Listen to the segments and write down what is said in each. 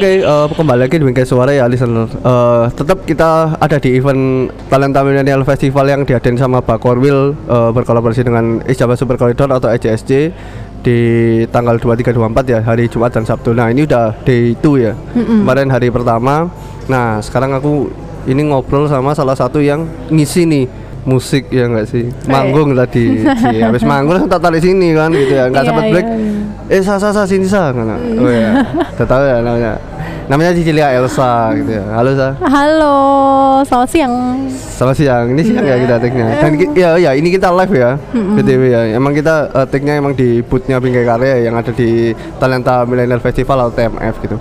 Oke, eh, kembali lagi di Bingkai Suara ya listener. Eh, tetap kita ada di event Talenta Millennial Festival yang diadain sama Bakorwil uh, berkolaborasi dengan Ijabah Super Corridor atau EJSJ di tanggal 23 24 ya, hari Jumat dan Sabtu. Nah, ini udah day 2 ya. Kemarin hari pertama. Nah, sekarang aku ini ngobrol sama salah satu yang ngisi nih musik ya enggak sih manggung tadi sih habis manggung langsung tak tarik sini kan gitu ya nggak Iya, sempat break iya, eh sa sa sa sini sa kan oh ya. Tahu ya namanya. Namanya Cicilia Elsa gitu. Ya halo sa. Halo, selamat siang. selamat siang. Ini siang ya kita take-nya dan ki- ya ya ini kita live ya. BTW ya. Emang kita eh, take-nya emang di bootnya Bingkai Karya yang ada di Talenta Millennial Festival atau TMF gitu.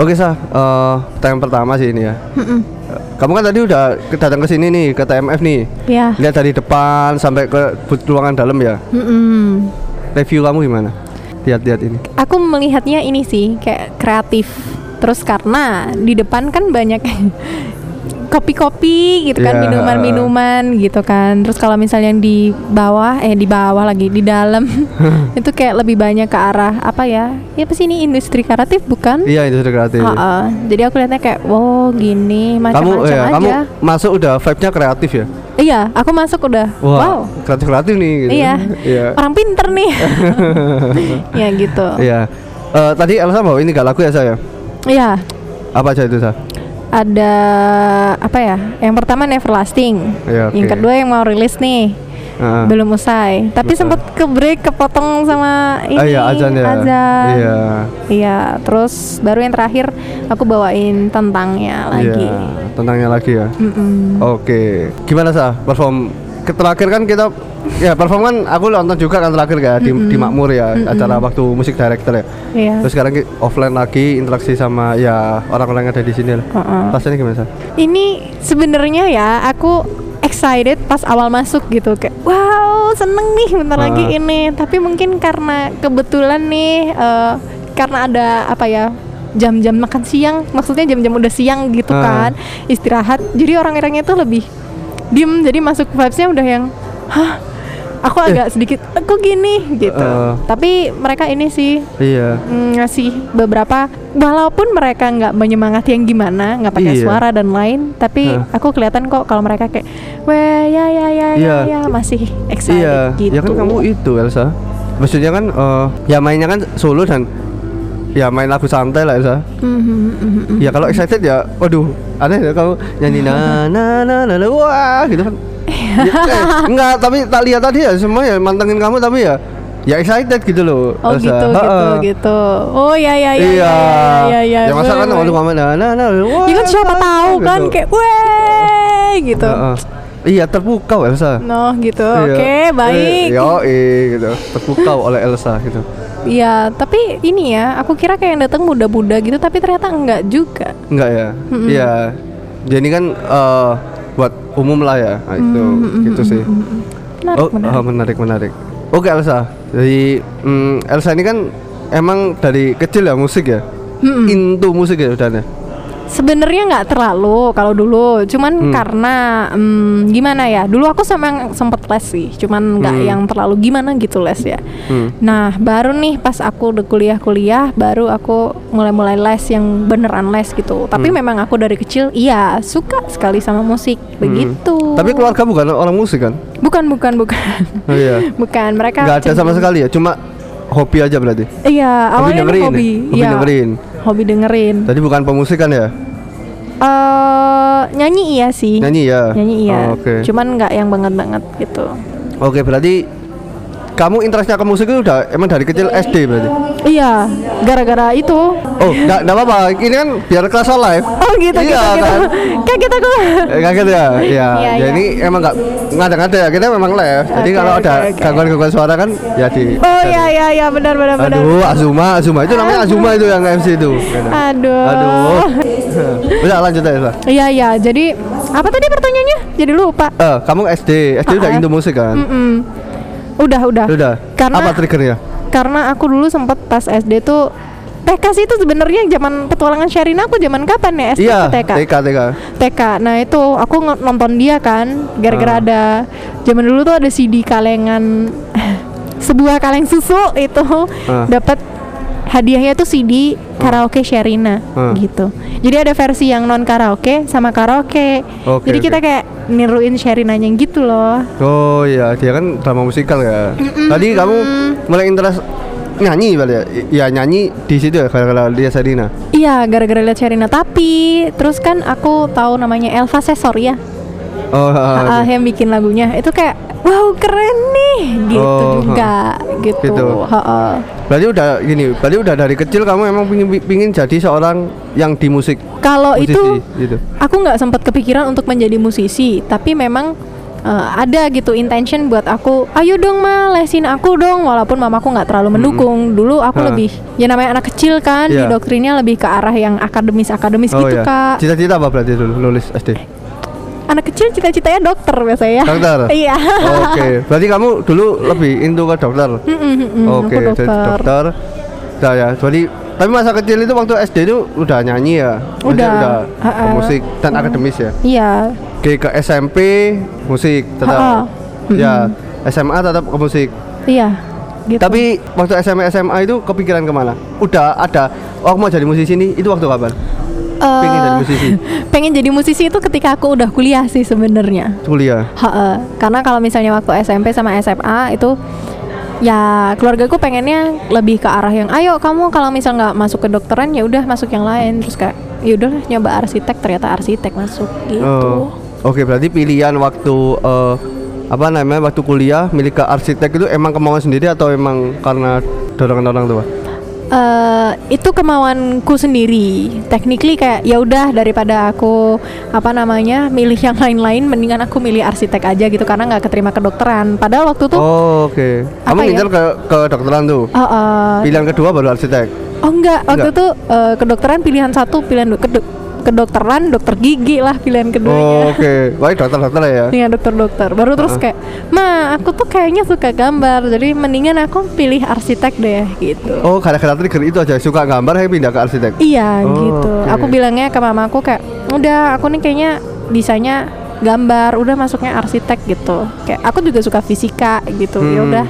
Oke sa. Eh time pertama sih ini ya. Kamu kan tadi udah datang ke sini nih ke TMF nih. Ya. lihat dari depan sampai ke ruangan dalam ya. Mm-mm. review kamu gimana lihat-lihat ini Aku melihatnya ini sih kayak kreatif. Terus karena di depan kan banyak kopi-kopi gitu kan, Iya. minuman-minuman gitu kan. Terus kalau misalnya yang di bawah, eh di bawah lagi di dalam itu kayak lebih banyak ke arah apa ya? Ya pasti ini industri kreatif bukan? iya itu sudah kreatif Heeh. Jadi aku lihatnya kayak, wow gini kamu macam-macam ya, kamu aja. masuk udah vibe-nya kreatif ya Iya, aku masuk udah. wow. kreatif kreatif nih gitu. Iya. iya Orang pinter nih. ya gitu. iya Eh, tadi Elsa bawa ini gak lagu ya saya Iya. apa aja itu sa Ada apa ya? Yang pertama Neverlasting. Iya, Yang oke. kedua yang mau rilis nih. Heeh. Belum usai. Tapi sempat ke break kepotong sama ini. Ah, iya azan ya azan. iya Iya, terus baru yang terakhir aku bawain tentangnya lagi. iya tentangnya lagi ya Mm-mm. oke gimana sa perform terakhir kan kita ya perform kan aku nonton juga kan terakhir ya di, di Makmur ya acara waktu musik director ya Iya. terus sekarang offline lagi interaksi sama ya orang-orang yang ada di sini lah Heeh. rasanya gimana Ini sebenarnya ya aku excited pas awal masuk gitu kayak wow seneng nih bentar Ah. lagi ini tapi mungkin karena kebetulan nih eh, karena ada apa ya jam-jam makan siang maksudnya jam-jam udah siang gitu Ah. kan istirahat jadi orang-orangnya tuh lebih diem jadi masuk vibesnya udah yang hah aku agak sedikit kok gini gitu Eh. tapi mereka ini sih iya mm, ngasih beberapa walaupun mereka nggak menyemangati yang gimana nggak pakai Iya. suara dan lain tapi Hah. aku kelihatan kok kalau mereka kayak weh ya ya ya Iya. ya, ya masih excited Iya, gitu ya kan kamu itu Elsa. Maksudnya kan eh, ya mainnya kan solo dan ya main lagu santai lah Elsa. Mhm, mhm, mhm. Ya kalau excited ya, waduh, aneh ya kamu nyanyi na na na na, na wah gitu kan. Ya, eh, enggak, tapi tak lihat tadi ya semuanya mantengin kamu tapi ya ya excited gitu loh. oh Elsa. gitu gitu Ha-ha. gitu oh ya ya ya Iya. ya ya Ya masa kan waktu kamu na na na, wah. ya kan siapa tahu kan gitu. kayak weh gitu. Iya terpukau Elsa. noh gitu Iya. oke baik Eh, Yo, gitu. Terpukau oleh Elsa gitu. Iya, tapi ini ya, aku kira kayak yang datang muda-muda gitu, tapi ternyata enggak juga. Enggak ya? Iya. Jadi kan eh, buat umum lah ya. Nah, itu gitu sih. Menarik, oh, menarik. oh, menarik menarik. Oke Elsa. Jadi mm, Elsa ini kan emang dari kecil ya musik ya. Mm-mm. Into musik ya udah ya? Sebenarnya nggak terlalu kalau dulu, cuman Hmm. karena hmm, gimana ya? Dulu aku sama sempet les sih, cuman nggak Hmm. yang terlalu gimana gitu les ya. Hmm. Nah, baru nih pas aku udah kuliah-kuliah, baru aku mulai-mulai les yang beneran les gitu. Tapi Hmm. memang aku dari kecil, iya suka sekali sama musik, begitu. Hmm. Tapi keluarga bukan orang musik kan? bukan, bukan, bukan, Oh, iya. bukan. Mereka Enggak ada sama sekali ya, cuma hobi aja berarti. Iya, awalnya dengerin ini ya? hobi, Hobi Iya, dengerin. hobi dengerin. Tadi bukan pemusik kan ya? eh nyanyi iya sih. Nyanyi ya. Nyanyi iya. Oh, Oke. Cuman nggak yang banget-banget gitu. Oke, berarti kamu interestnya ke musik itu udah emang dari kecil SD berarti? Iya, gara-gara itu. Oh, enggak enggak apa-apa. Ini kan biar kelas live. Oh gitu Iya, gitu gitu. kan? Kaget aku. Eh, kaget ya? Iya. Iya, ya iya. ini emang enggak ngada-ngada ya. Kita memang live. Jadi kalau oke, ada gangguan-gangguan suara kan ya di Oh iya iya iya benar benar benar. Aduh, Azuma, Azuma itu namanya Azuma itu yang MC itu. Aduh. Aduh. Udah lanjut aja lah. Iya iya. Jadi apa tadi pertanyaannya? Jadi lupa. Eh, kamu SD, SD udah Ah, ah. into musik kan? Mm-mm. Udah udah. Udah. Karena Apa triggernya? Karena aku dulu sempet pas SD tuh TK sih itu sebenarnya zaman petualangan Sherina aku zaman kapan ya SD Iya, TK? TK, TK. TK. Nah itu aku nonton dia kan, gara-gara ada zaman dulu tuh ada CD kalengan sebuah kaleng susu itu Ah. dapat hadiahnya tuh CD karaoke Sherina Hmm. gitu. Jadi ada versi yang non karaoke sama karaoke. Oke, Jadi oke. kita kayak niruin Sherinanya gitu loh. Oh iya, dia kan drama musikal ya. Tadi kamu mulai interest nyanyi berarti ya? Ya nyanyi di situ ya gara-gara dia Serina. Iya, gara-gara lihat Sherina. Tapi terus kan aku tahu namanya Elva Sesor ya. Oh, Ah, yang bikin lagunya itu kayak wow keren nih gitu Oh, juga gitu. Gitu. Ha-ha. Berarti udah gini, berarti udah dari kecil kamu emang pingin, pingin jadi seorang yang di musik. Kalau itu gitu. aku nggak sempat kepikiran untuk menjadi musisi, tapi memang eh, ada gitu intention buat aku, ayo dong ma lesin aku dong, walaupun mamaku nggak terlalu mendukung. Dulu aku Hah. lebih ya namanya anak kecil kan, Iya. didoktrinnya lebih ke arah yang akademis akademis Oh gitu iya. kak. Cita-cita apa berarti dulu lulus SD? Anak kecil cita-citanya dokter biasanya. Dokter. Iya. Oke, berarti kamu dulu lebih into ke dokter. Oke, aku jadi dokter. Udah ya. Jadi tapi masa kecil itu waktu SD itu udah nyanyi ya? Maksudnya Udah. udah Ha-ha. musik dan akademis ya. Iya. Oke, ke SMP musik tetap. Ya, SMA tetap ke musik. Iya. Gitu. Tapi waktu SMA SMA itu kepikiran ke mana? Udah ada oh aku mau jadi musisi nih, itu waktu kapan? Eh, pengen jadi musisi? pengen jadi musisi itu ketika aku udah kuliah sih sebenarnya. Kuliah. Ha-ha. Karena kalau misalnya waktu SMP sama SMA itu ya keluargaku pengennya lebih ke arah yang ayo kamu kalau misal nggak masuk ke dokteran ya udah masuk yang lain terus kayak ya udahlah nyoba arsitek ternyata arsitek masuk gitu. Oh. Oke, berarti pilihan waktu eh, apa namanya waktu kuliah milik ke arsitek itu emang kemauan sendiri atau emang karena dorongan orang tua? Eh, itu kemauanku sendiri. Technically kayak ya udah daripada aku apa namanya milih yang lain-lain, mendingan aku milih arsitek aja gitu karena nggak keterima kedokteran. Padahal waktu itu Oh, oke. Kamu Apa ya? ngincer ke ke dokteran tuh. Oh, eh, Pilihan kedua baru arsitek. oh enggak, waktu Enggak. itu eh, kedokteran pilihan satu, pilihan du- kedo- kedokteran dokter gigi lah pilihan Oh, keduanya. oke. Wah, dokter-dokter ya. Iya dokter-dokter. Baru terus kayak, "Ma, aku tuh kayaknya suka gambar. Jadi mendingan aku pilih arsitek deh." gitu. Oh, gara-gara trigger itu aja suka gambar saya pindah ke arsitek. Iya Oh, gitu. oke. Aku bilangnya ke mamaku kayak, "Udah, aku nih kayaknya bisanya gambar, udah masuknya arsitek gitu." Kayak aku juga suka fisika gitu. Ya Hmm. udah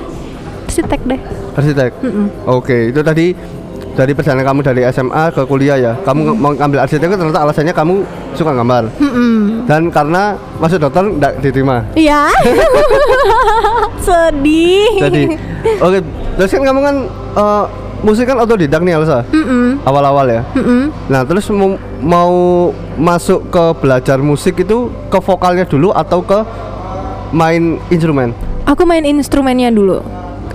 arsitek deh. Arsitek. Oke, itu tadi dari perjalanan kamu dari SMA ke kuliah ya. Kamu Hmm. mau ngambil arsitek itu ternyata alasannya kamu suka gambar. Mm-mm. Dan karena masuk dokter enggak diterima. Iya. Sedih. Jadi, oke, terus kan kamu kan eh, musik kan otodidak nih Elsa. Mm-mm. Awal-awal ya. Mm-mm. Nah, terus mau, mau masuk ke belajar musik itu ke vokalnya dulu atau ke main instrumen? Aku main instrumennya dulu.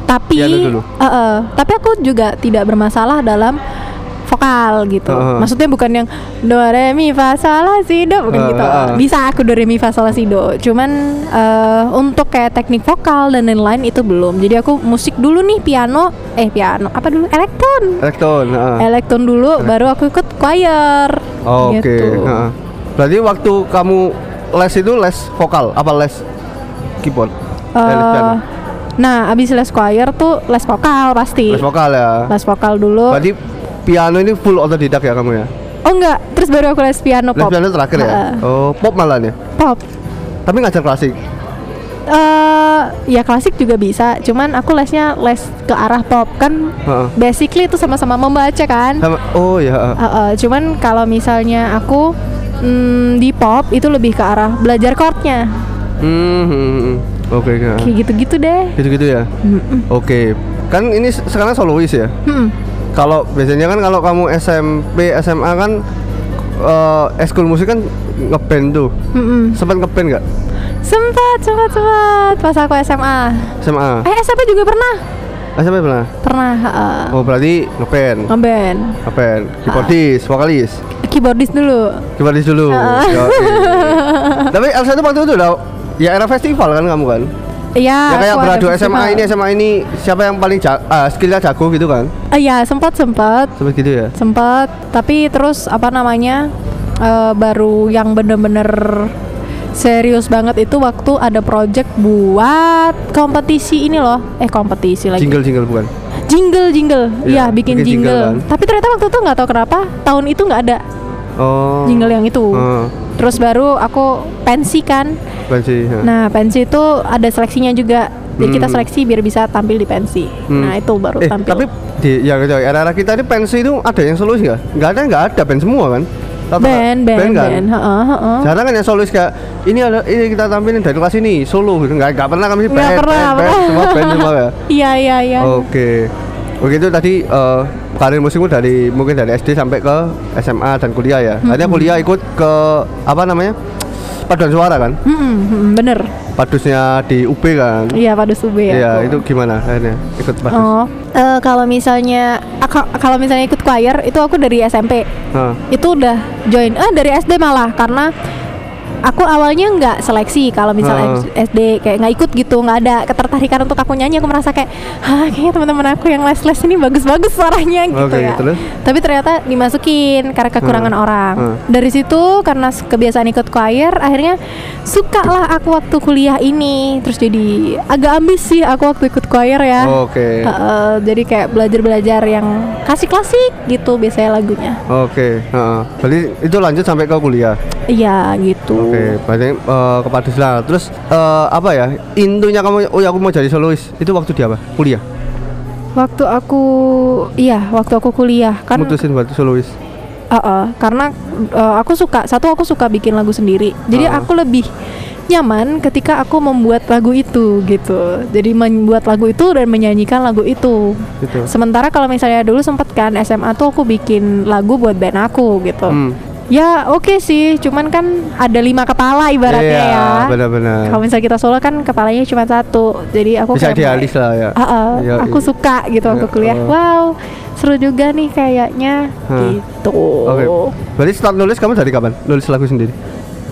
Tapi dulu? eh, eh, tapi aku juga tidak bermasalah dalam vokal gitu. Heeh. Maksudnya bukan yang do re mi fa sol la si do bukan Heeh, gitu. heeh. Bisa aku do re mi fa sol la si do. Cuman eh, untuk kayak teknik vokal dan lain-lain itu belum. Jadi aku musik dulu nih piano, eh piano apa dulu? Elektron. Elektron. heeh. Elektron dulu baru aku ikut choir. Oh, Oke. gitu. heeh. Berarti waktu kamu les itu les vokal apa les keyboard? Eh, les piano. Nah, abis les choir tuh les vokal pasti. Les vokal ya. Les vokal dulu. Berarti piano ini full otodidak ya kamu ya? Oh enggak, terus baru aku les piano Les pop. piano terakhir ya? Heeh. Oh, pop malah ya. Pop. Tapi ngajar klasik. eh ya klasik juga bisa, cuman aku lesnya les ke arah pop kan. Heeh. Basically itu sama-sama membaca kan. Sama, oh ya. heeh. Heeh, cuman kalau misalnya aku mm, di pop itu lebih ke arah belajar chordnya, Hmm, hmm, hmm. Oke, oke. kayak gitu-gitu deh. Gitu-gitu ya. Oke. Kan ini se- sekarang solois ya. Mm-mm. Kalau biasanya kan kalau kamu SMP, SMA kan eh eskul musik kan ngeband tuh. Mm-mm. Sempat ngeband nggak? Sempat, sempat, sempat pas aku SMA. SMA. Eh SMP juga pernah, SMP pernah? pernah heeh. Oh berarti ngeband. ngeband. Ngeband. Keyboardis, vokalis. Keyboardis dulu. Keyboardis dulu. Yoi. Tapi Elsa itu waktu itu udah ya era festival kan kamu kan? Iya. ya kayak beradu SMA festival. ini SMA ini siapa yang paling ja ah, skillnya jago gitu kan? Eh, Iya, sempat sempat Seperti gitu ya. sempat tapi terus apa namanya eh, baru yang bener-bener serius banget itu waktu ada project buat kompetisi ini loh eh kompetisi lagi Jingle jingle bukan? jingle jingle Iya, iya bikin, bikin jingle jingle, kan. tapi ternyata waktu itu nggak tahu kenapa tahun itu nggak ada Oh. jingle yang itu Oh, terus baru aku pensi kan pensi. ya. nah pensi itu ada seleksinya juga jadi kita Hmm. seleksi biar bisa tampil di pensi Hmm. nah itu baru eh, tampil tapi di ya gitu era-era kita ini pensi itu ada yang solois nggak? Nggak ada nggak ada band semua kan? Rata- band band kan? band heeh heeh Jarang kan yang solois kayak ini ada ini kita tampilin dari kelas ini solo gitu nggak nggak pernah kami Nggak band, pernah, band, band, pernah. semua band semua ya. iya iya iya Oke. Begitu tadi eh, karir musikmu dari mungkin dari SD sampai ke SMA dan kuliah ya. Akhirnya kuliah ikut ke apa namanya? Paduan suara kan? Mm-mm, mm, bener Padusnya di UB kan? iya pada sube ya Iya, itu gimana akhirnya ikut padus? oh eh, kalau misalnya kalau misalnya ikut choir itu aku dari SMP Hah. itu udah join eh dari SD malah karena aku awalnya nggak seleksi kalau misalnya Heeh. SD kayak nggak ikut gitu nggak ada ketertarikan untuk aku nyanyi aku merasa kayak ah kayaknya teman-teman aku yang les les ini bagus-bagus suaranya gitu Oke, ya terus? tapi ternyata dimasukin karena kekurangan Heeh. orang Heeh. dari situ karena kebiasaan ikut choir akhirnya suka lah aku waktu kuliah ini terus jadi agak ambis sih aku waktu ikut choir ya Oke. Heeh, jadi kayak belajar-belajar yang klasik-klasik gitu biasanya lagunya Oke, heeh. Berarti itu lanjut sampai ke kuliah. Iya gitu. Oke, berarti eh, ke Padus lah. Terus eh, apa ya? Intunya kamu oh ya aku mau jadi solois. Itu waktu di apa? Kuliah. Waktu aku iya, waktu aku kuliah kan Mutusin buat solois. Heeh, karena eh, aku suka satu aku suka bikin lagu sendiri. Jadi Heeh. aku lebih nyaman ketika aku membuat lagu itu gitu. Jadi membuat lagu itu dan menyanyikan lagu itu. Gitu. Sementara kalau misalnya dulu sempet kan SMA tuh aku bikin lagu buat band aku gitu. Hmm. Ya oke sih, cuman kan ada lima kepala ibaratnya Iya, ya. benar-benar. Kalau misalnya kita solo kan kepalanya cuma satu, jadi aku Bisa dialis lah ya. Ah, ah, Iya, aku iya. suka gitu waktu Iya, kuliah. oh. Wow, seru juga nih kayaknya Hah. gitu. Oke. Berarti start nulis kamu dari kapan? Nulis lagu sendiri?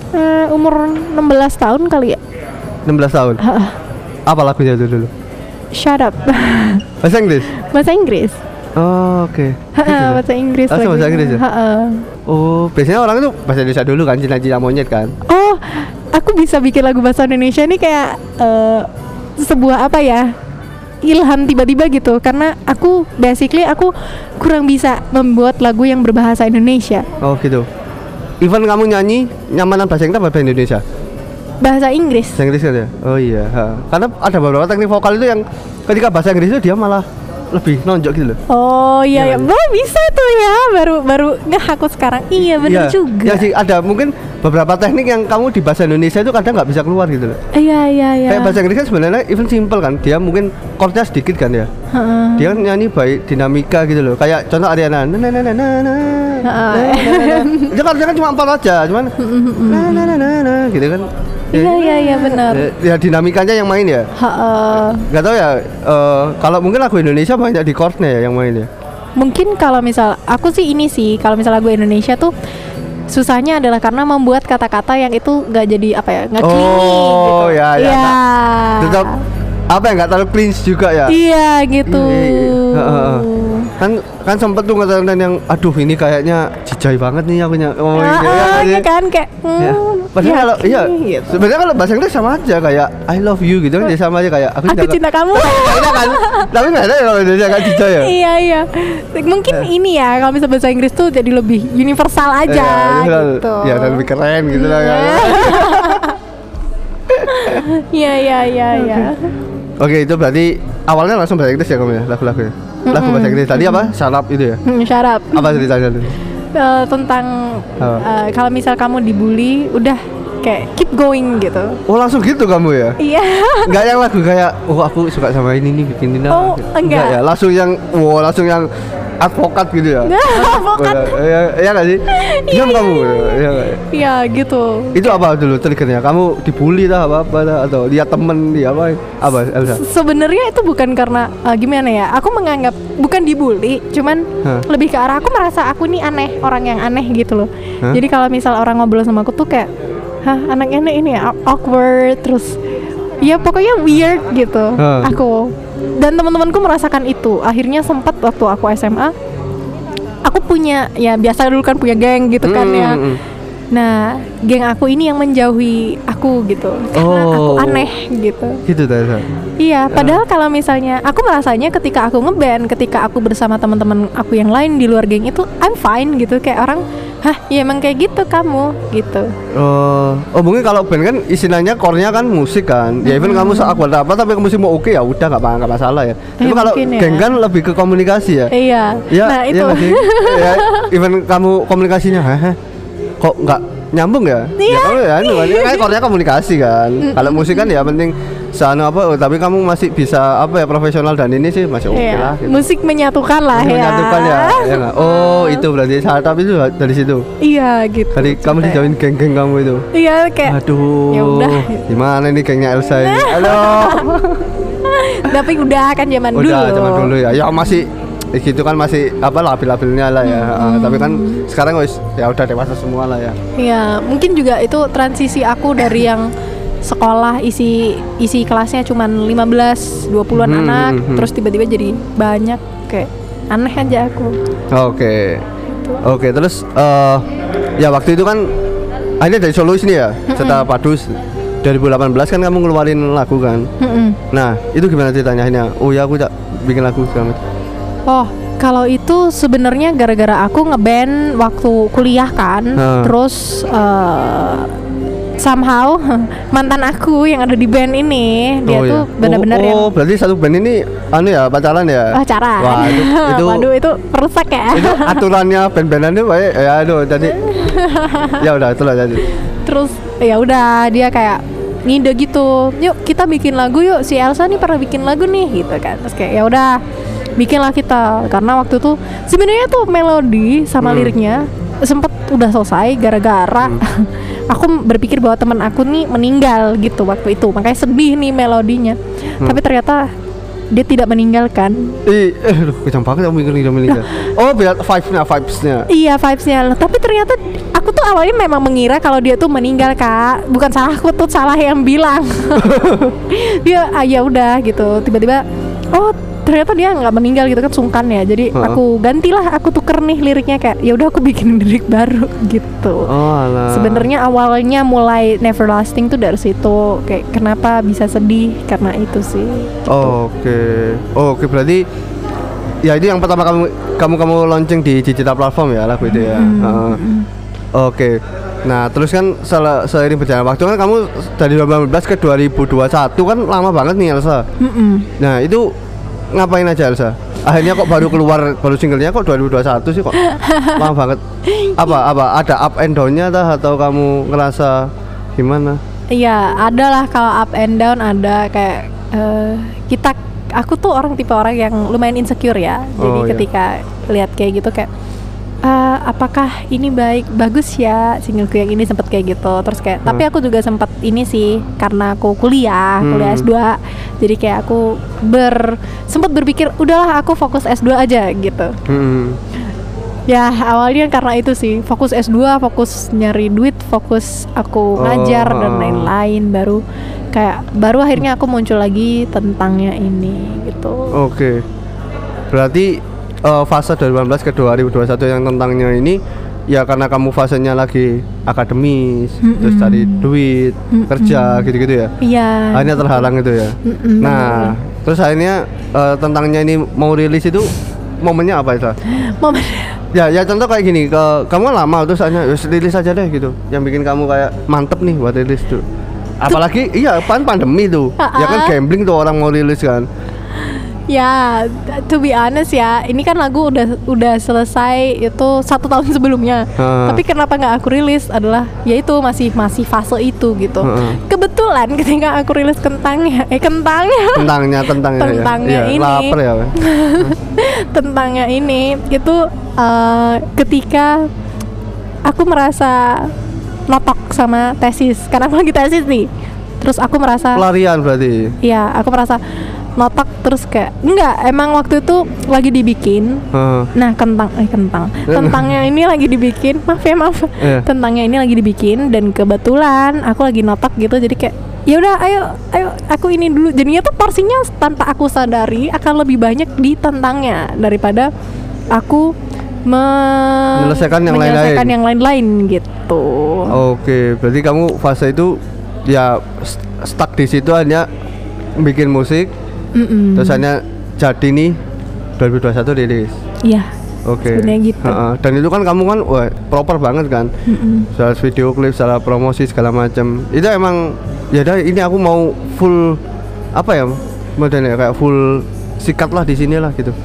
Eh, umur 16 tahun kali ya. 16 tahun. Ha-ah. Apa lagunya itu dulu? Shut up. Bahasa Inggris. bahasa Inggris. Oh, oke. Ha-ah, bahasa Inggris. Langsung bahasa lagunya. Inggris ya? Ha-ah. Oh, biasanya orang itu bahasa Indonesia dulu kan, cina-cina monyet kan. Oh, aku bisa bikin lagu bahasa Indonesia ini kayak eh, sebuah apa ya? ilham tiba-tiba gitu karena aku basically aku kurang bisa membuat lagu yang berbahasa Indonesia Oh, gitu. Even kamu nyanyi nyamanan bahasa Inggris apa bahasa Indonesia? bahasa Inggris Bahasa Inggris kan ya? Oh iya. ha. Karena ada beberapa teknik vokal itu yang ketika bahasa Inggris itu dia malah lebih nonjok gitu loh. Oh iya Iya ya, kan? oh, bisa tuh ya baru baru nggak aku sekarang iya Iya, bener juga. Ya sih ada mungkin beberapa teknik yang kamu di bahasa Indonesia itu kadang nggak bisa keluar gitu loh. Iya iya iya. Kayak bahasa Inggris kan sebenarnya even simple kan. Dia mungkin chordnya sedikit kan ya. Heeh. Dia kan nyanyi baik dinamika gitu loh. Kayak contoh Ariana. Na na na na na na. Na, na. Dia chordnya kan cuma empat aja, cuman na na na na na gitu kan. Iya iya iya benar. Ya, ya dinamikanya yang main ya. Heeh. Gak tau ya. eh, kalau mungkin lagu Indonesia banyak di chordnya ya yang main ya. Mungkin kalau misal aku sih ini sih kalau misal lagu Indonesia tuh susahnya adalah karena membuat kata-kata yang itu nggak jadi apa ya nggak clingy Oh, gitu. ya, ya. Iya. Tetap apa ya nggak terlalu cringe juga ya. Iya gitu. Iya, iya, iya. Heeh. Kan kan sempet tuh ngatain yang aduh ini kayaknya jijai banget nih aku ny- oh, iya, ah, iya, iya kan? Kayak Ya. hmm, Padahal kalau iya gitu. sebenarnya kalau bahasa Inggris sama aja kayak I love you gitu kan ya sama aja kayak aku, Aku cinta kamu. Iya kan? Tapi nggak ada ya kalau Indonesia kan jijai ya? Iya iya. Mungkin ini ya kalau misalnya bahasa Inggris tuh jadi lebih universal aja Iya, gitu. Ya dan lebih keren gitu lah ya iya iya iya iya oke itu berarti awalnya langsung bahasa Inggris ya kamu ya lagu-lagunya lagu bahasa Inggris. Tadi apa? Sarap itu ya? Hmm, syarap apa ceritanya dulu Eh, tentang eh, kalau misal kamu dibully udah kayak keep going gitu. Oh langsung gitu kamu ya? Iya. Enggak yang lagu kayak oh aku suka sama ini nih bikin ini Oh, enggak. ya? Langsung yang wow langsung yang advokat gitu ya? Advokat. ya ya nggak sih? Diam kamu. ya nggak? iya. Gitu. Itu apa dulu triggernya? Kamu dibully lah apa apa atau lihat temen di apa? Apa? Elsa sebenarnya itu bukan karena eh, gimana ya? Aku menganggap bukan dibully cuman Hah? lebih ke arah aku merasa aku nih aneh orang yang aneh gitu loh. Hah? jadi kalau misal orang ngobrol sama aku tuh kayak hah anaknya ini ya awkward terus ya pokoknya weird gitu. Hah. aku dan teman-temanku merasakan itu akhirnya sempat waktu aku SMA aku punya ya biasa dulu kan punya geng gitu kan Hmm, ya hmm, hmm. Nah, geng aku ini yang menjauhi aku gitu. Karena aku Oh. aneh gitu. Gitu Tessa. Iya, padahal kalau misalnya aku merasanya ketika aku ngeband, ketika aku bersama teman-teman aku yang lain di luar geng itu I'm fine gitu kayak orang, "Hah, ya emang kayak gitu kamu." gitu. Oh, oh mungkin kalau band kan istilahnya core-nya kan musik kan. Ya even kamu seak apa tapi musik mau oke ya udah nggak apa- nggak masalah ya. Tapi Eh, kalau ya. geng kan lebih ke komunikasi ya. Iya. Ya, nah, iya itu. sih? ya, even kamu komunikasinya, kok nggak nyambung ya? Iya. Ya kamu ya, kan core-nya komunikasi kan. Kalau musik kan ya penting sana apa, oh, tapi kamu masih bisa apa ya profesional dan ini sih masih oke Iya, lah. Gitu. Musik menyatukan lah Masih ya. menyatukan ya, ya? Oh itu berarti startup itu dari situ. Iya gitu. Dari kamu dijauhin geng-geng kamu itu. Iya kayak Aduh. Ya udah. Gimana ini gengnya Elsa ini? Halo. tapi udah kan zaman dulu. Udah zaman dulu ya. Ya masih gitu kan masih apa labil-labilnya lah ya. Ah, tapi kan sekarang wis ya udah dewasa semua lah ya. Iya, mungkin juga itu transisi aku dari yang sekolah isi isi kelasnya cuman 15 20-an Hmm, anak hmm, hmm. terus tiba-tiba jadi banyak kayak aneh aja aku. Oke. Oke, terus eh ya waktu itu kan akhirnya dari solois nih ya, setelah Padus 2018 kan kamu ngeluarin lagu kan. Mm-mm. Nah, itu gimana ceritanya akhirnya? Oh ya aku tak bikin lagu segala macam. Oh, kalau itu sebenarnya gara-gara aku ngeband waktu kuliah kan, Hmm. terus eh, somehow mantan aku yang ada di band ini dia oh, tuh iya. benar-benar oh, yang oh, berarti satu band ini anu ya pacaran ya? pacaran. Wah, itu, itu Waduh, itu merusak ya. itu aturannya band-bandan itu baik ya aduh jadi ya udah itulah jadi terus ya udah dia kayak ngide gitu yuk kita bikin lagu yuk si Elsa nih pernah bikin lagu nih gitu kan terus kayak ya udah bikinlah kita karena waktu itu sebenarnya tuh melodi sama Hmm. liriknya sempet udah selesai gara-gara aku berpikir bahwa teman aku nih meninggal gitu waktu itu. Makanya sedih nih melodinya. Hmm. tapi ternyata dia tidak meninggalkan. Ih, eh, aduh, kejam banget aku mikir mikir mikir. Oh, biar vibes-nya, vibes-nya. Iya vibesnya. Tapi ternyata aku tuh awalnya memang mengira kalau dia tuh meninggal kak. Bukan salah aku tuh salah yang bilang. Dia ah, ya udah gitu. Tiba-tiba Oh ternyata dia nggak meninggal gitu kan sungkan ya Jadi aku gantilah aku tuker nih liriknya kayak ya udah aku bikin lirik baru gitu Oh. Sebenarnya awalnya mulai Neverlasting tuh dari situ Kayak kenapa bisa sedih Karena itu sih Oh, Oke. Oh, Oke, berarti ya itu yang pertama kamu kamu kamu launching di digital platform ya lagu itu ya. Hmm, Heeh. Oke. Nah, terus kan sel- seiring berjalan waktu kan kamu dari 2019 ke 2021 kan lama banget nih Elsa. Mm-mm. Nah, itu ngapain aja Elsa? Akhirnya kok baru keluar baru singlenya kok 2021 sih kok lama banget. Apa apa ada up and down-nya atau kamu ngerasa gimana? Iya, ada lah kalau up and down ada kayak eh, kita aku tuh orang tipe orang yang lumayan insecure ya. Jadi Oh, iya. ketika lihat kayak gitu kayak "Eh, apakah ini baik bagus ya singleku yang ini sempet kayak gitu terus kayak tapi Hmm. aku juga sempat ini sih karena aku kuliah kuliah Hmm. S2 jadi kayak aku ber sempat berpikir udahlah aku fokus S2 aja gitu Hmm. Ya awalnya karena itu sih fokus S2, fokus nyari duit, fokus aku Oh, ngajar dan ha. lain-lain baru kayak baru akhirnya aku muncul lagi tentangnya ini gitu. Oke. Berarti eh, fase 2019 ke 2021 yang tentangnya ini ya karena kamu fasenya lagi akademis, Mm-mm. terus cari duit, Mm-mm. kerja gitu-gitu ya. Iya. Akhirnya terhalang itu ya. Mm-mm. Nah, terus akhirnya eh, tentangnya ini mau rilis itu momennya apa itu? Momen Ya, ya contoh kayak gini, ke kamu kan lama terus hanya "Yus, rilis aja deh gitu. Yang bikin kamu kayak mantep nih buat rilis tuh. Apalagi iya pan pandemi tuh. Ya kan gambling tuh orang mau rilis kan. Ya to be honest ya ini kan lagu udah udah selesai itu satu tahun sebelumnya. Ha. Tapi kenapa nggak aku rilis adalah ya itu masih masih fase itu gitu. Ha-ha. Kebetulan ketika aku rilis kentangnya, eh kentangnya Tentangnya, tentangnya, ya. Tentangnya Iya, ini. Lapar ya. Tentangnya ini itu eh, ketika aku merasa notok sama tesis karena aku lagi tesis nih terus aku merasa Pelarian berarti. ya aku merasa notok terus kayak enggak emang waktu itu lagi dibikin Heeh. nah kentang eh kentang tentangnya ini lagi dibikin maaf ya maaf Iya. tentangnya ini lagi dibikin dan kebetulan aku lagi notok gitu jadi kayak ya udah ayo ayo aku ini dulu jadinya tuh porsinya tanpa aku sadari akan lebih banyak di tentangnya daripada aku me- Menyelesaikan yang menyelesaikan lain-lain. yang lain-lain gitu. Oke, berarti kamu fase itu ya st- stuck di situ hanya bikin musik, Mm-mm. terus hanya jadi nih 2021 rilis. Iya. Oke. Sebenarnya gitu. Ha-ha. Dan itu kan kamu kan wah, proper banget kan. Mm-mm. Soal video klip, secara promosi segala macam. Itu emang ya dah ini aku mau full apa ya modelnya kayak full sikat lah di sini lah gitu.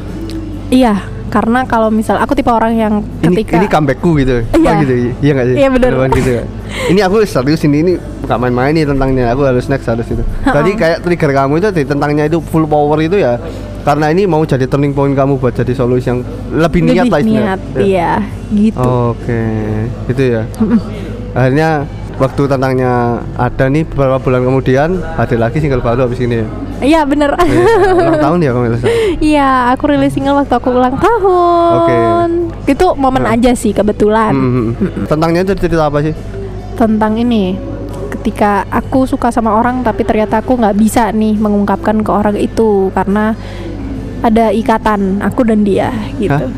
Iya, karena kalau misal aku tipe orang yang Ini ketika ini comebackku gitu. Iya. Oh, gitu. Iya nggak sih? Iya. Beneran gitu ya. ini aku serius ini ini bukan main-main nih tentangnya. Aku harus next harus itu. Tadi kayak trigger kamu itu tentangnya itu full power itu ya. Karena ini mau jadi turning point kamu buat jadi solusi yang lebih niat lah lebih istilahnya. niat, Ya. iya, gitu. Oke, gitu ya. Akhirnya waktu tentangnya ada nih beberapa bulan kemudian ada lagi single baru habis ini ya. Iya bener. Iya, ulang tahun ya kamu Elsa? Iya, aku rilis single waktu aku ulang tahun. Itu momen Nah. aja sih kebetulan. Hmm, Tentangnya itu cerita apa sih? Tentang ini, ketika aku suka sama orang tapi ternyata aku nggak bisa nih mengungkapkan ke orang itu karena ada ikatan aku dan dia gitu. Hah?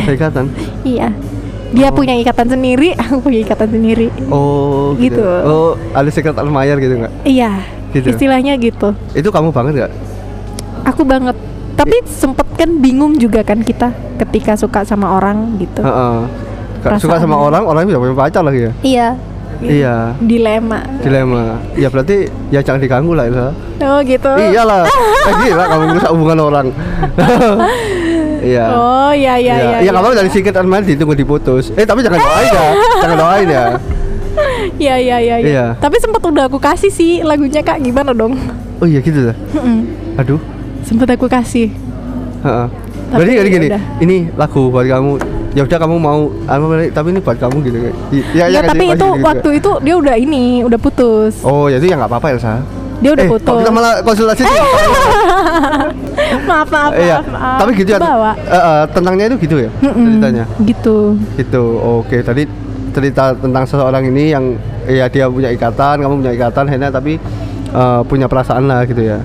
Ada ikatan? Iya. Dia Oh. punya ikatan sendiri, aku punya ikatan sendiri. Oh, gitu. Gitu. Oh, ada secret admirer gitu nggak? Iya. Gitu. Istilahnya gitu. Itu kamu banget nggak? Aku banget. Tapi sempet kan bingung juga kan kita ketika suka sama orang gitu. Heeh. Ka- Suka sama orang, orang bisa punya pacar lagi ya? Iya. Iya. Dilema. Dilema. Ya berarti ya jangan diganggu lah Elsa. Oh gitu. Iyalah. Eh, gila kamu merusak hubungan orang. Iya. Oh iya iya iya. Iya, apa-apa dari secret admirer ditunggu diputus. Eh, tapi jangan doain ya. jangan doain ya. Iya iya iya. iya. Iya. Tapi sempat udah aku kasih sih lagunya kak gimana dong? Oh iya gitu lah. Mm-mm. Aduh. Sempet aku kasih. Heeh. Berarti jadi ya gini, udah. ini lagu buat kamu. Ya udah kamu mau apa tapi ini buat kamu gitu. Ya, Ya, sih? tapi itu gitu. waktu itu dia udah ini udah putus. Oh, ya itu ya nggak apa-apa Elsa. Dia udah eh, putus. kita malah konsultasi nih. maaf maaf Iya. maaf, maaf. Tapi gitu ya. Bawa. eh, eh, tentangnya itu gitu ya Mm-mm. ceritanya. Gitu. Gitu. Oke, tadi cerita tentang seseorang ini yang ya dia punya ikatan, kamu punya ikatan, Hena tapi eh, punya perasaan lah gitu ya.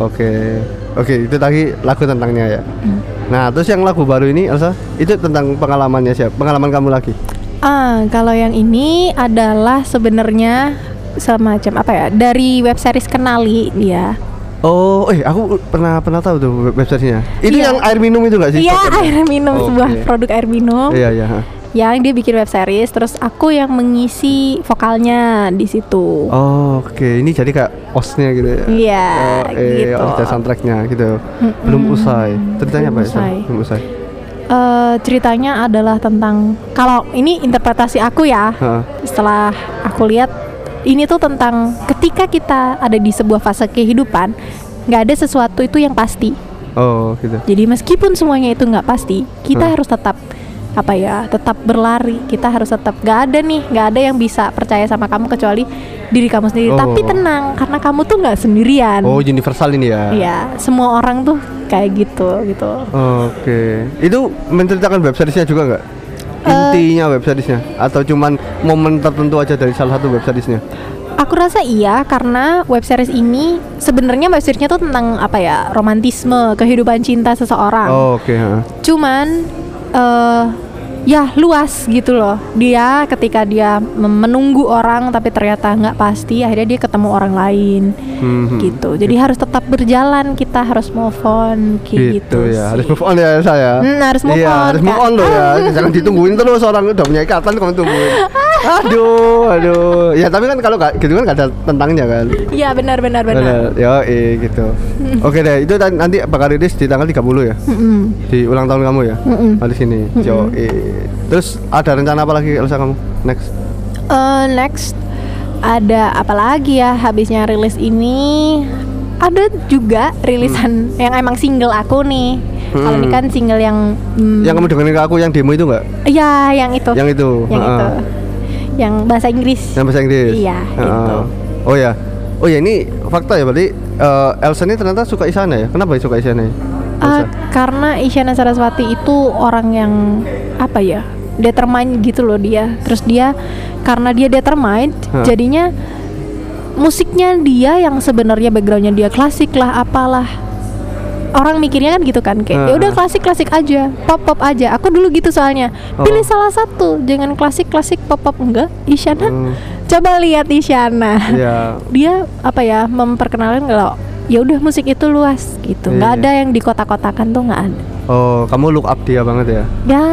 Oke, oke itu tadi lagu tentangnya ya. Mm. Nah, terus yang lagu baru ini, Elsa, itu tentang pengalamannya siapa? Pengalaman kamu lagi? Ah, kalau yang ini adalah sebenarnya semacam apa ya? Dari web series Kenali dia. Oh, eh aku pernah pernah tahu tuh web- websitenya. Itu Iya. yang air minum itu gak sih? Iya, air minum Oke. sebuah produk air minum. Iya, iya. Yang dia bikin web series, terus aku yang mengisi vokalnya di situ. Oh, oke. Ini jadi kayak osnya gitu ya. Iya, Oh, eh, gitu. os dan soundtracknya gitu. Mm-mm. Belum usai. Ceritanya Belum apa ya? Usai. Belum usai. Eh, ceritanya adalah tentang kalau ini interpretasi aku ya. Ha. Setelah aku lihat ini tuh tentang ketika kita ada di sebuah fase kehidupan, nggak ada sesuatu itu yang pasti. Oh, gitu. Jadi meskipun semuanya itu nggak pasti, kita Hmm. harus tetap apa ya, tetap berlari. Kita harus tetap nggak ada nih, nggak ada yang bisa percaya sama kamu kecuali diri kamu sendiri. Oh. Tapi tenang, karena kamu tuh nggak sendirian. Oh, universal ini ya. Iya, semua orang tuh kayak gitu gitu. Oke. Itu menceritakan web seriesnya juga nggak? Eh. Intinya web seriesnya atau cuman momen tertentu aja dari salah satu web seriesnya? Aku rasa iya karena web series ini sebenarnya web seriesnya tuh tentang apa ya romantisme kehidupan cinta seseorang. Oh, oke. ha. Cuman eh ya luas gitu loh. Dia ketika dia menunggu orang tapi ternyata nggak pasti, akhirnya dia ketemu orang lain Mhm. gitu. Jadi harus tetap berjalan, kita harus move on kayak gitu, gitu, ya harus sih. move on ya saya Hmm, harus move iya, on, harus move on loh ya jangan ditungguin terus orang udah punya ikatan kamu tungguin aduh aduh ya tapi kan kalau gitu kan nggak ada tentangnya kan Iya benar benar benar. ya eh gitu oke deh itu nanti bakal rilis di tanggal 30 ya Mm-mm. di ulang tahun kamu ya Mm-mm. di sini yo eh. Terus ada rencana apa lagi Elsa kamu? Next. Eh, next. Ada apa lagi ya habisnya rilis ini? Ada juga rilisan yang emang single aku nih. Kalau ini Hmm. kan single yang hmm, yang kamu dengerin ke aku yang demo itu nggak? Ya yang itu. Yang itu. Yang Ha-ha. itu. Yang bahasa Inggris. Yang bahasa Inggris? Iya, itu. oh ya. Oh ya ini fakta ya berarti eh, Elsa ini ternyata suka Isana ya? Kenapa dia suka Isana ya? Elsa? karena Isyana Saraswati itu orang yang apa ya determine gitu loh dia terus dia karena dia determine Hah. jadinya musiknya dia yang sebenarnya backgroundnya dia klasik lah apalah orang mikirnya kan gitu kan kayak ya udah klasik klasik aja pop pop aja aku dulu gitu soalnya Oh. pilih salah satu jangan klasik klasik pop pop enggak Isyana Hmm. coba lihat Isyana Iya. dia apa ya memperkenalkan kalau ya udah musik itu luas gitu nggak Iya. ada yang di kota-kotakan tuh nggak ada Oh, kamu look up dia banget ya? ya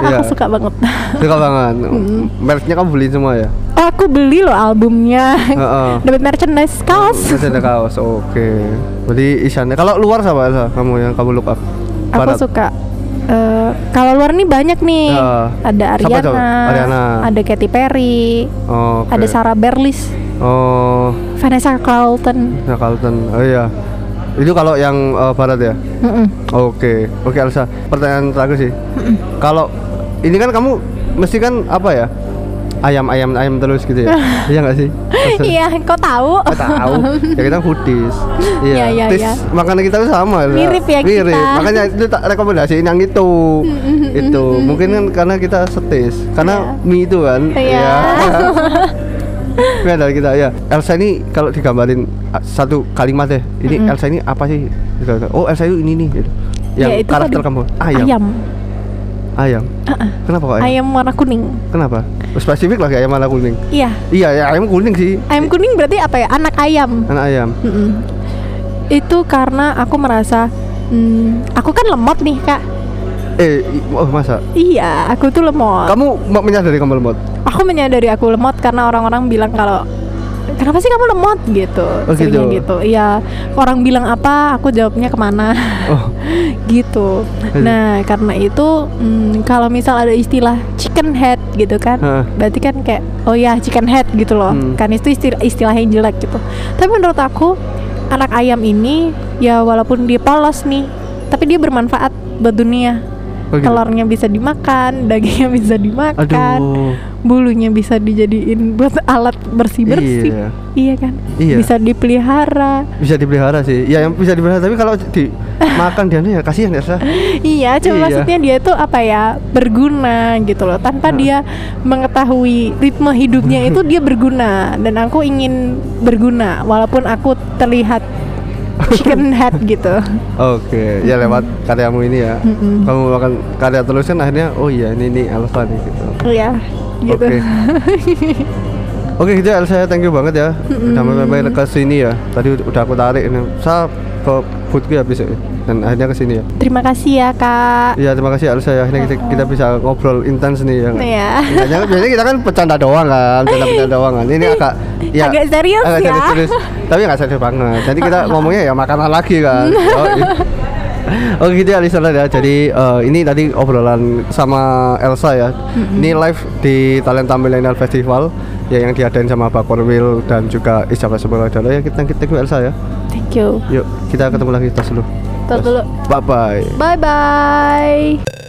Iya. aku suka banget Suka banget. Merknya kamu beli semua ya? aku beli loh albumnya Heeh. dapat merchandise kaos ada kaos. Oke. Berarti Isyana. Kalau luar sama Elsa? Kamu yang kamu look up? aku Barat. suka eh, kalau luar nih banyak nih Ya. ada? Ariana, Ariana. ada Katy Perry Oh, oke. ada Sarah Berlis Oh, Vanessa Carlton nah Carlton. Oh iya. Itu kalau yang eh, barat ya? Oke, oke Elsa. Pertanyaan terakhir sih. Kalau ini kan kamu mesti kan apa ya? Ayam ayam ayam terus gitu ya? iya nggak sih? Iya kok tahu Oh, tahu. Ya kita foodies. Iya, iya, Tis, iya. makanan kita tuh sama. Mirip ya Mirip. kita. Makanya itu tak rekomendasiin yang itu. itu. Mungkin kan karena kita setis. Karena mie itu kan. Iya. Mie dari kita ya. Elsa ini kalau digambarin ah, satu kalimat deh. Ini Elsa ini apa sih? Gitu. Oh, Elsa itu ini nih gitu. Yang Ya, itu karakter kamu ayam. ayam Ayam. Uh-uh. Kenapa kok ayam? ayam warna kuning Kenapa? Spesifik lagi ayam warna kuning. iya Iya, ya ayam kuning sih. ayam kuning berarti apa ya anak ayam Anak ayam. Mm-mm. itu karena aku merasa hmm, aku kan lemot nih kak Eh, oh masa? iya aku tuh lemot Kamu mau menyadari kamu lemot? aku menyadari aku lemot karena orang-orang bilang kalau kenapa sih kamu lemot gitu Oh, gitu. gitu iya orang bilang apa aku jawabnya ke mana Oh, gitu nah karena itu hmm, kalau misal ada istilah chicken head gitu kan Heeh. berarti kan kayak oh ya chicken head gitu loh Hmm. kan itu istilah istilah yang jelek gitu tapi menurut aku anak ayam ini ya walaupun dia polos nih tapi dia bermanfaat buat dunia Oh, gitu. telurnya bisa dimakan dagingnya bisa dimakan aduh. bulunya bisa dijadiin buat alat bersih bersih Iya. iya kan Iya. bisa dipelihara Bisa dipelihara sih. Ya yang bisa dipelihara tapi kalau dimakan dia ya kasihan ya, Sa. Iya, cuma Iya. maksudnya dia tuh apa ya berguna gitu loh. Tanpa dia mengetahui ritme hidupnya itu dia berguna dan aku ingin berguna walaupun aku terlihat chicken head gitu. Oke, ya lewat karyamu ini ya. Mm-mm. Kamu makan karya terus kan akhirnya oh iya ini ini Alfa nih gitu. Iya, gitu. Oke. Oke gitu ya Elsa thank you banget ya Udah main-main ke sini ya Tadi ud- udah aku tarik ini Saya ke foodku habis ya Dan akhirnya ke sini ya. Terima kasih ya, Kak. Iya terima kasih Elsa ya. Akhirnya kita, kita bisa ngobrol intens nih ya? Iya. Jangan biasanya kita kan bercanda doang kan. Bercanda-bercanda doang kan. Ini agak ya, Agak serius agak ya. serius-serius. Tapi nggak serius banget. Jadi kita ngomongnya ya makanan lagi kan. Oh, iya. Oke gitu ya listener ya. Jadi eh, ini tadi obrolan sama Elsa ya. Ini live di Talenta Millennial Festival Ya yang diadain sama Pak Korwil dan juga Isjaba Sebagai Ya kita kita Elsa ya Thank you. Yuk kita ketemu lagi tas dulu Tos dulu. Bye bye Bye bye.